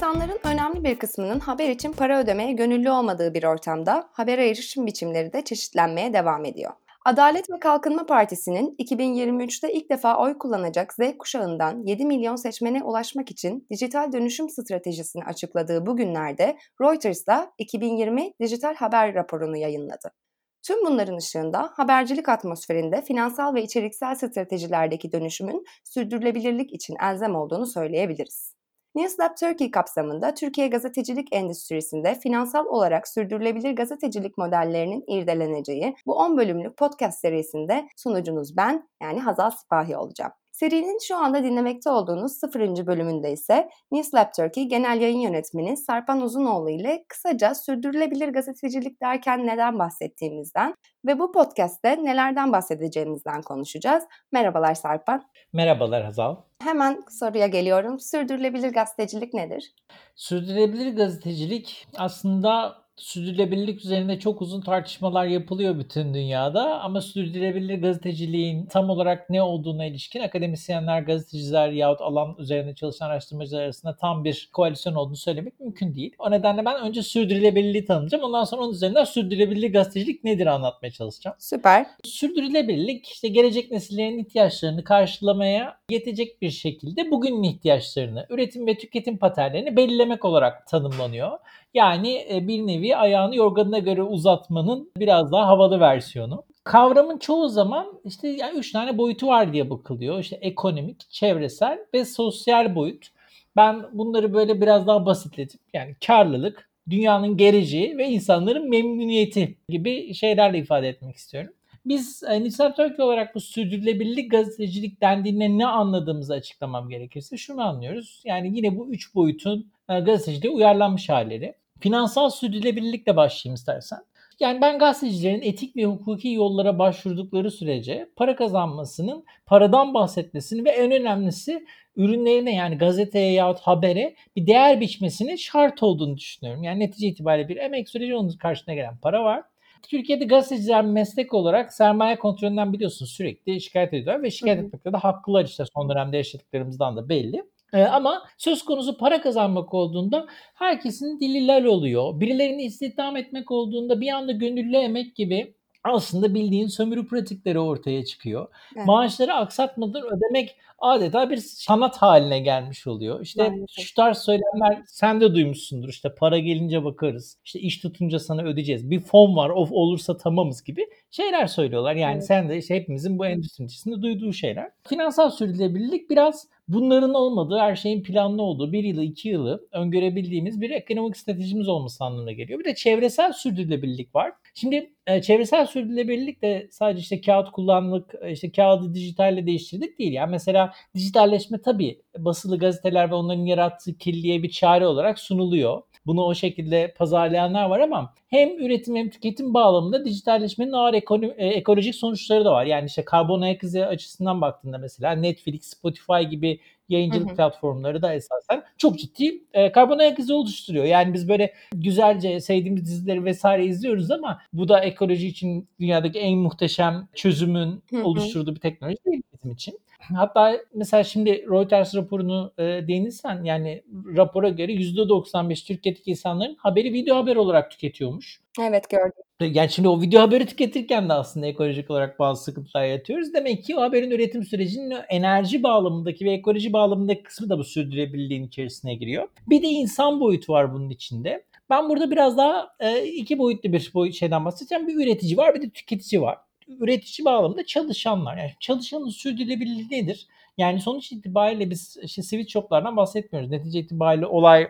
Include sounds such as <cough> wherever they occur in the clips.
İnsanların önemli bir kısmının haber için para ödemeye gönüllü olmadığı bir ortamda habere erişim biçimleri de çeşitlenmeye devam ediyor. Adalet ve Kalkınma Partisi'nin 2023'te ilk defa oy kullanacak Z kuşağından 7 milyon seçmene ulaşmak için dijital dönüşüm stratejisini açıkladığı bu günlerde Reuters da 2020 dijital haber raporunu yayınladı. Tüm bunların ışığında habercilik atmosferinde finansal ve içeriksel stratejilerdeki dönüşümün sürdürülebilirlik için elzem olduğunu söyleyebiliriz. Newslab Turkey kapsamında Türkiye gazetecilik endüstrisinde finansal olarak sürdürülebilir gazetecilik modellerinin irdeleneceği bu 10 bölümlük podcast serisinde sunucunuz ben yani Hazal Sipahi olacağım. Serinin şu anda dinlemekte olduğunuz 0. bölümünde ise Newslab Turkey Genel Yayın Yönetmeni Sarpan Uzunoğlu ile kısaca sürdürülebilir gazetecilik derken neden bahsettiğimizden ve bu podcast'te nelerden bahsedeceğimizden konuşacağız. Merhabalar Sarpan. Merhabalar Hazal. Hemen soruya geliyorum. Sürdürülebilir gazetecilik nedir? Sürdürülebilir gazetecilik aslında sürdürülebilirlik üzerinde çok uzun tartışmalar yapılıyor bütün dünyada ama sürdürülebilir gazeteciliğin tam olarak ne olduğuna ilişkin akademisyenler, gazeteciler yahut alan üzerinde çalışan araştırmacılar arasında tam bir koalisyon olduğunu söylemek mümkün değil. O nedenle ben önce sürdürülebilirliği tanımlayacağım. Ondan sonra onun üzerinden sürdürülebilir gazetecilik nedir anlatmaya çalışacağım. Süper. Sürdürülebilirlik işte gelecek nesillerin ihtiyaçlarını karşılamaya yetecek bir şekilde bugünün ihtiyaçlarını, üretim ve tüketim paternlerini belirlemek olarak tanımlanıyor. Yani e, bir nevi ayağını yorganına göre uzatmanın biraz daha havalı versiyonu. Kavramın çoğu zaman işte yani üç tane boyutu var diye bakılıyor. İşte ekonomik, çevresel ve sosyal boyut. Ben bunları böyle biraz daha basitletip yani karlılık, dünyanın geleceği ve insanların memnuniyeti gibi şeylerle ifade etmek istiyorum. Biz e, Nisam Türkiye olarak bu sürdürülebilirlik gazetecilik dendiğinde ne anladığımızı açıklamam gerekirse şunu anlıyoruz. Yani yine bu üç boyutun e, gazeteciliğe uyarlanmış halleri. Finansal sürdürülebilirlikle başlayayım istersen. Yani ben gazetecilerin etik ve hukuki yollara başvurdukları sürece para kazanmasının, paradan bahsetmesini ve en önemlisi ürünlerine yani gazeteye yahut habere bir değer biçmesinin şart olduğunu düşünüyorum. Yani netice itibariyle bir emek süreci onun karşısına gelen para var. Türkiye'de gazeteciler meslek olarak sermaye kontrolünden biliyorsunuz sürekli şikayet ediyorlar ve şikayet etmekte de haklılar işte son dönemde yaşadıklarımızdan da belli. Ee, ama söz konusu para kazanmak olduğunda herkesin dili lal oluyor. Birilerini istihdam etmek olduğunda bir anda gönüllü emek gibi aslında bildiğin sömürü pratikleri ortaya çıkıyor. Evet. Maaşları aksatmadan ödemek adeta bir sanat haline gelmiş oluyor. İşte Maalesef. şu tarz söylemler sen de duymuşsundur. İşte para gelince bakarız. İşte iş tutunca sana ödeyeceğiz. Bir fon var of olursa tamamız gibi şeyler söylüyorlar. Yani evet. sen de işte hepimizin bu endüstri içerisinde duyduğu şeyler. Finansal sürdürülebilirlik biraz bunların olmadığı, her şeyin planlı olduğu bir yılı, iki yılı öngörebildiğimiz bir ekonomik stratejimiz olması anlamına geliyor. Bir de çevresel sürdürülebilirlik var. Şimdi e, çevresel sürdürülebilirlik de sadece işte kağıt kullanmak, e, işte kağıdı dijitalle değiştirdik değil. Yani mesela dijitalleşme tabii basılı gazeteler ve onların yarattığı kirliliğe bir çare olarak sunuluyor. Bunu o şekilde pazarlayanlar var ama hem üretim hem tüketim bağlamında dijitalleşmenin ağır ekono- e, ekolojik sonuçları da var. Yani işte karbon ayak izi açısından baktığında mesela Netflix, Spotify gibi yayıncılık hı hı. platformları da esasen çok ciddi e, karbon ayak izi oluşturuyor. Yani biz böyle güzelce sevdiğimiz dizileri vesaire izliyoruz ama bu da ekoloji için dünyadaki en muhteşem çözümün hı hı. oluşturduğu bir teknoloji değil bizim için. Hatta mesela şimdi Reuters raporunu e, değinirsen yani rapora göre %95 Türkiye'deki insanların haberi video haber olarak tüketiyormuş. Evet gördüm. Yani şimdi o video haberi tüketirken de aslında ekolojik olarak bazı sıkıntılar yatıyoruz. Demek ki o haberin üretim sürecinin enerji bağlamındaki ve ekoloji bağlamındaki kısmı da bu sürdürülebilirliğin içerisine giriyor. Bir de insan boyutu var bunun içinde. Ben burada biraz daha e, iki boyutlu bir boyut şeyden bahsedeceğim. Bir üretici var bir de tüketici var üretici bağlamında çalışanlar. Yani çalışanın sürdürülebilirliği nedir? Yani sonuç itibariyle biz işte switch shoplardan bahsetmiyoruz. Netice itibariyle olay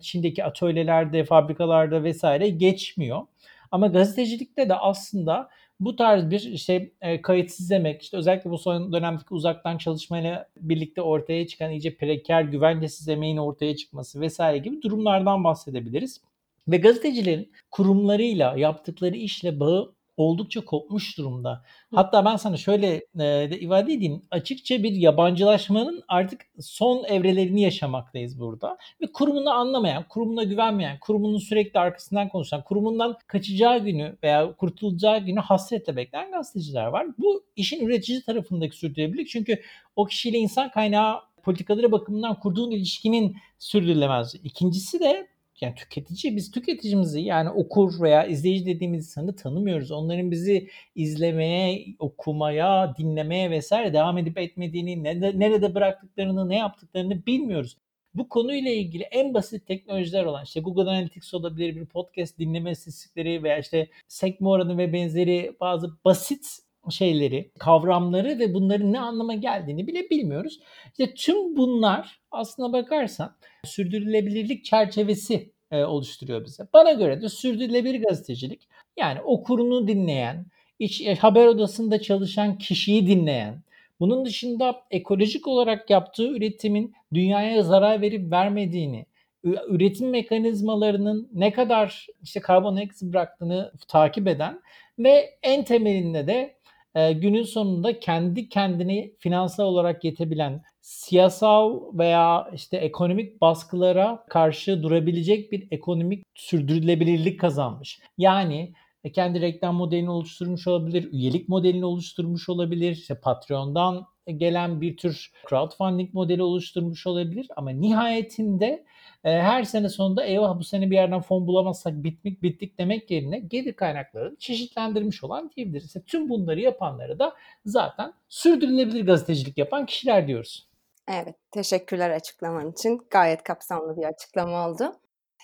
Çin'deki atölyelerde, fabrikalarda vesaire geçmiyor. Ama gazetecilikte de aslında bu tarz bir işte e, kayıtsız emek, işte özellikle bu son dönemdeki uzaktan çalışmayla birlikte ortaya çıkan iyice preker, güvencesiz emeğin ortaya çıkması vesaire gibi durumlardan bahsedebiliriz. Ve gazetecilerin kurumlarıyla yaptıkları işle bağı oldukça kopmuş durumda. Hatta ben sana şöyle e, de ifade edeyim. Açıkça bir yabancılaşmanın artık son evrelerini yaşamaktayız burada. Ve kurumunu anlamayan, kurumuna güvenmeyen, kurumunun sürekli arkasından konuşan, kurumundan kaçacağı günü veya kurtulacağı günü hasretle bekleyen gazeteciler var. Bu işin üretici tarafındaki sürdürülebilirlik. Çünkü o kişiyle insan kaynağı politikaları bakımından kurduğun ilişkinin sürdürülemez. İkincisi de yani tüketici biz tüketicimizi yani okur veya izleyici dediğimiz insanı tanımıyoruz. Onların bizi izlemeye, okumaya, dinlemeye vesaire devam edip etmediğini, nerede, nerede bıraktıklarını, ne yaptıklarını bilmiyoruz. Bu konuyla ilgili en basit teknolojiler olan işte Google Analytics olabilir, bir podcast dinleme istatistikleri veya işte sekme oranı ve benzeri bazı basit şeyleri, kavramları ve bunların ne anlama geldiğini bile bilmiyoruz. İşte tüm bunlar aslına bakarsan sürdürülebilirlik çerçevesi e, oluşturuyor bize. Bana göre de sürdürülebilir gazetecilik yani okurunu dinleyen, iç, e, haber odasında çalışan kişiyi dinleyen, bunun dışında ekolojik olarak yaptığı üretimin dünyaya zarar verip vermediğini, üretim mekanizmalarının ne kadar işte karbon ayak bıraktığını takip eden ve en temelinde de e, günün sonunda kendi kendini finansal olarak yetebilen siyasal veya işte ekonomik baskılara karşı durabilecek bir ekonomik sürdürülebilirlik kazanmış. Yani e, kendi reklam modelini oluşturmuş olabilir, üyelik modelini oluşturmuş olabilir, işte Patreon'dan gelen bir tür crowdfunding modeli oluşturmuş olabilir ama nihayetinde e, her sene sonunda eyvah bu sene bir yerden fon bulamazsak bitmek bittik demek yerine gelir kaynaklarını çeşitlendirmiş olan diyebiliriz. İşte tüm bunları yapanları da zaten sürdürülebilir gazetecilik yapan kişiler diyoruz. Evet, teşekkürler açıklaman için. Gayet kapsamlı bir açıklama oldu.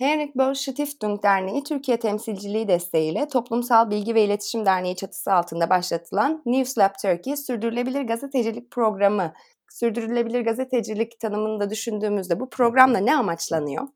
Henrik Böll Stiftung Derneği Türkiye Temsilciliği desteğiyle Toplumsal Bilgi ve İletişim Derneği çatısı altında başlatılan News Lab Turkey Sürdürülebilir Gazetecilik Programı. Sürdürülebilir gazetecilik tanımını da düşündüğümüzde bu programla ne amaçlanıyor?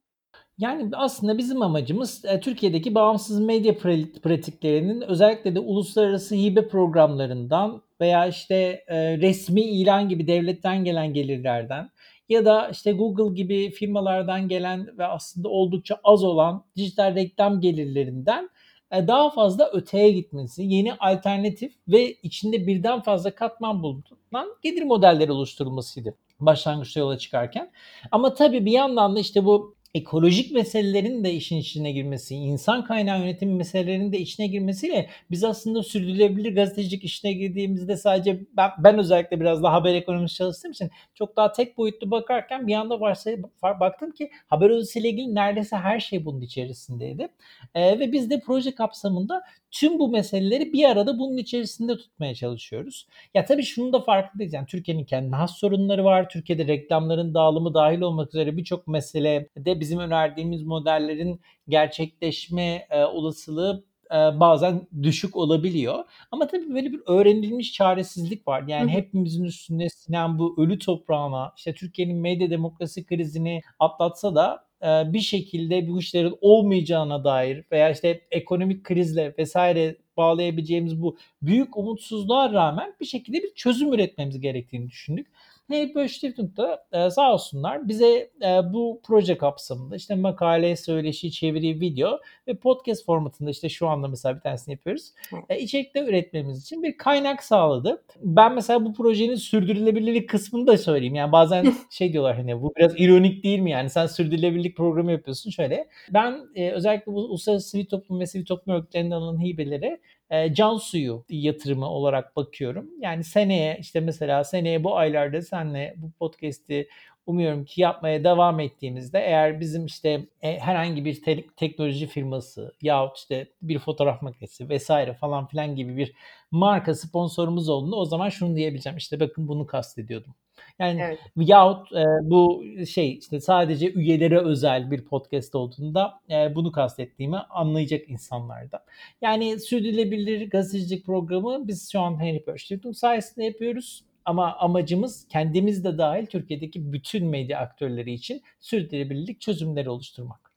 Yani aslında bizim amacımız e, Türkiye'deki bağımsız medya pratiklerinin özellikle de uluslararası hibe programlarından veya işte e, resmi ilan gibi devletten gelen gelirlerden ya da işte Google gibi firmalardan gelen ve aslında oldukça az olan dijital reklam gelirlerinden daha fazla öteye gitmesi, yeni alternatif ve içinde birden fazla katman bulunan gelir modelleri oluşturulmasıydı başlangıçta yola çıkarken. Ama tabii bir yandan da işte bu ekolojik meselelerin de işin içine girmesi, insan kaynağı yönetimi meselelerinin de içine girmesiyle biz aslında sürdürülebilir gazetecilik işine girdiğimizde sadece ben, ben özellikle biraz daha haber ekonomisi çalıştığım için çok daha tek boyutlu bakarken bir anda varsayıp baktım ki haber ile ilgili neredeyse her şey bunun içerisindeydi. Ee, ve biz de proje kapsamında tüm bu meseleleri bir arada bunun içerisinde tutmaya çalışıyoruz. Ya tabii şunu da farkındayız. Yani Türkiye'nin kendi has sorunları var. Türkiye'de reklamların dağılımı dahil olmak üzere birçok mesele de bizim önerdiğimiz modellerin gerçekleşme e, olasılığı e, bazen düşük olabiliyor. Ama tabii böyle bir öğrenilmiş çaresizlik var. Yani hepimizin üstünde sinen bu ölü toprağına, işte Türkiye'nin medya demokrasi krizini atlatsa da e, bir şekilde bu işlerin olmayacağına dair veya işte ekonomik krizle vesaire bağlayabileceğimiz bu büyük umutsuzluğa rağmen bir şekilde bir çözüm üretmemiz gerektiğini düşündük. Heybe Stiftung'da e, sağ olsunlar bize e, bu proje kapsamında işte makale, söyleşi, çeviri, video ve podcast formatında işte şu anda mesela bir tanesini yapıyoruz. E, içerikte üretmemiz için bir kaynak sağladı. Ben mesela bu projenin sürdürülebilirlik kısmını da söyleyeyim. Yani bazen <laughs> şey diyorlar hani bu biraz ironik değil mi yani sen sürdürülebilirlik programı yapıyorsun şöyle. Ben e, özellikle bu uluslararası sivil toplum ve sivil toplum örgütlerinden alınan hibelere e, can suyu yatırımı olarak bakıyorum. Yani seneye işte mesela seneye bu aylarda senle bu podcast'i umuyorum ki yapmaya devam ettiğimizde eğer bizim işte e, herhangi bir te- teknoloji firması yahut işte bir fotoğraf makinesi vesaire falan filan gibi bir marka sponsorumuz olduğunda o zaman şunu diyebileceğim işte bakın bunu kastediyordum. Yani evet. yahut e, bu şey işte sadece üyelere özel bir podcast olduğunda e, bunu kastettiğimi anlayacak insanlarda. Yani sürdürülebilir gazetecilik programı biz şu an Henry Pörstik'in sayesinde yapıyoruz. Ama amacımız kendimiz de dahil Türkiye'deki bütün medya aktörleri için sürdürülebilirlik çözümleri oluşturmak.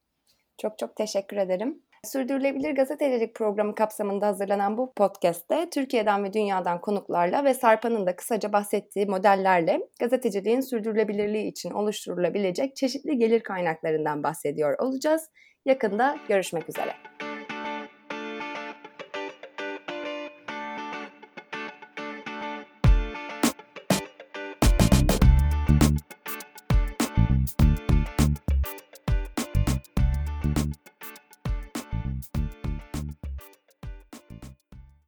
Çok çok teşekkür ederim. Sürdürülebilir Gazetecilik programı kapsamında hazırlanan bu podcast'te Türkiye'den ve dünyadan konuklarla ve Sarpan'ın da kısaca bahsettiği modellerle gazeteciliğin sürdürülebilirliği için oluşturulabilecek çeşitli gelir kaynaklarından bahsediyor olacağız. Yakında görüşmek üzere.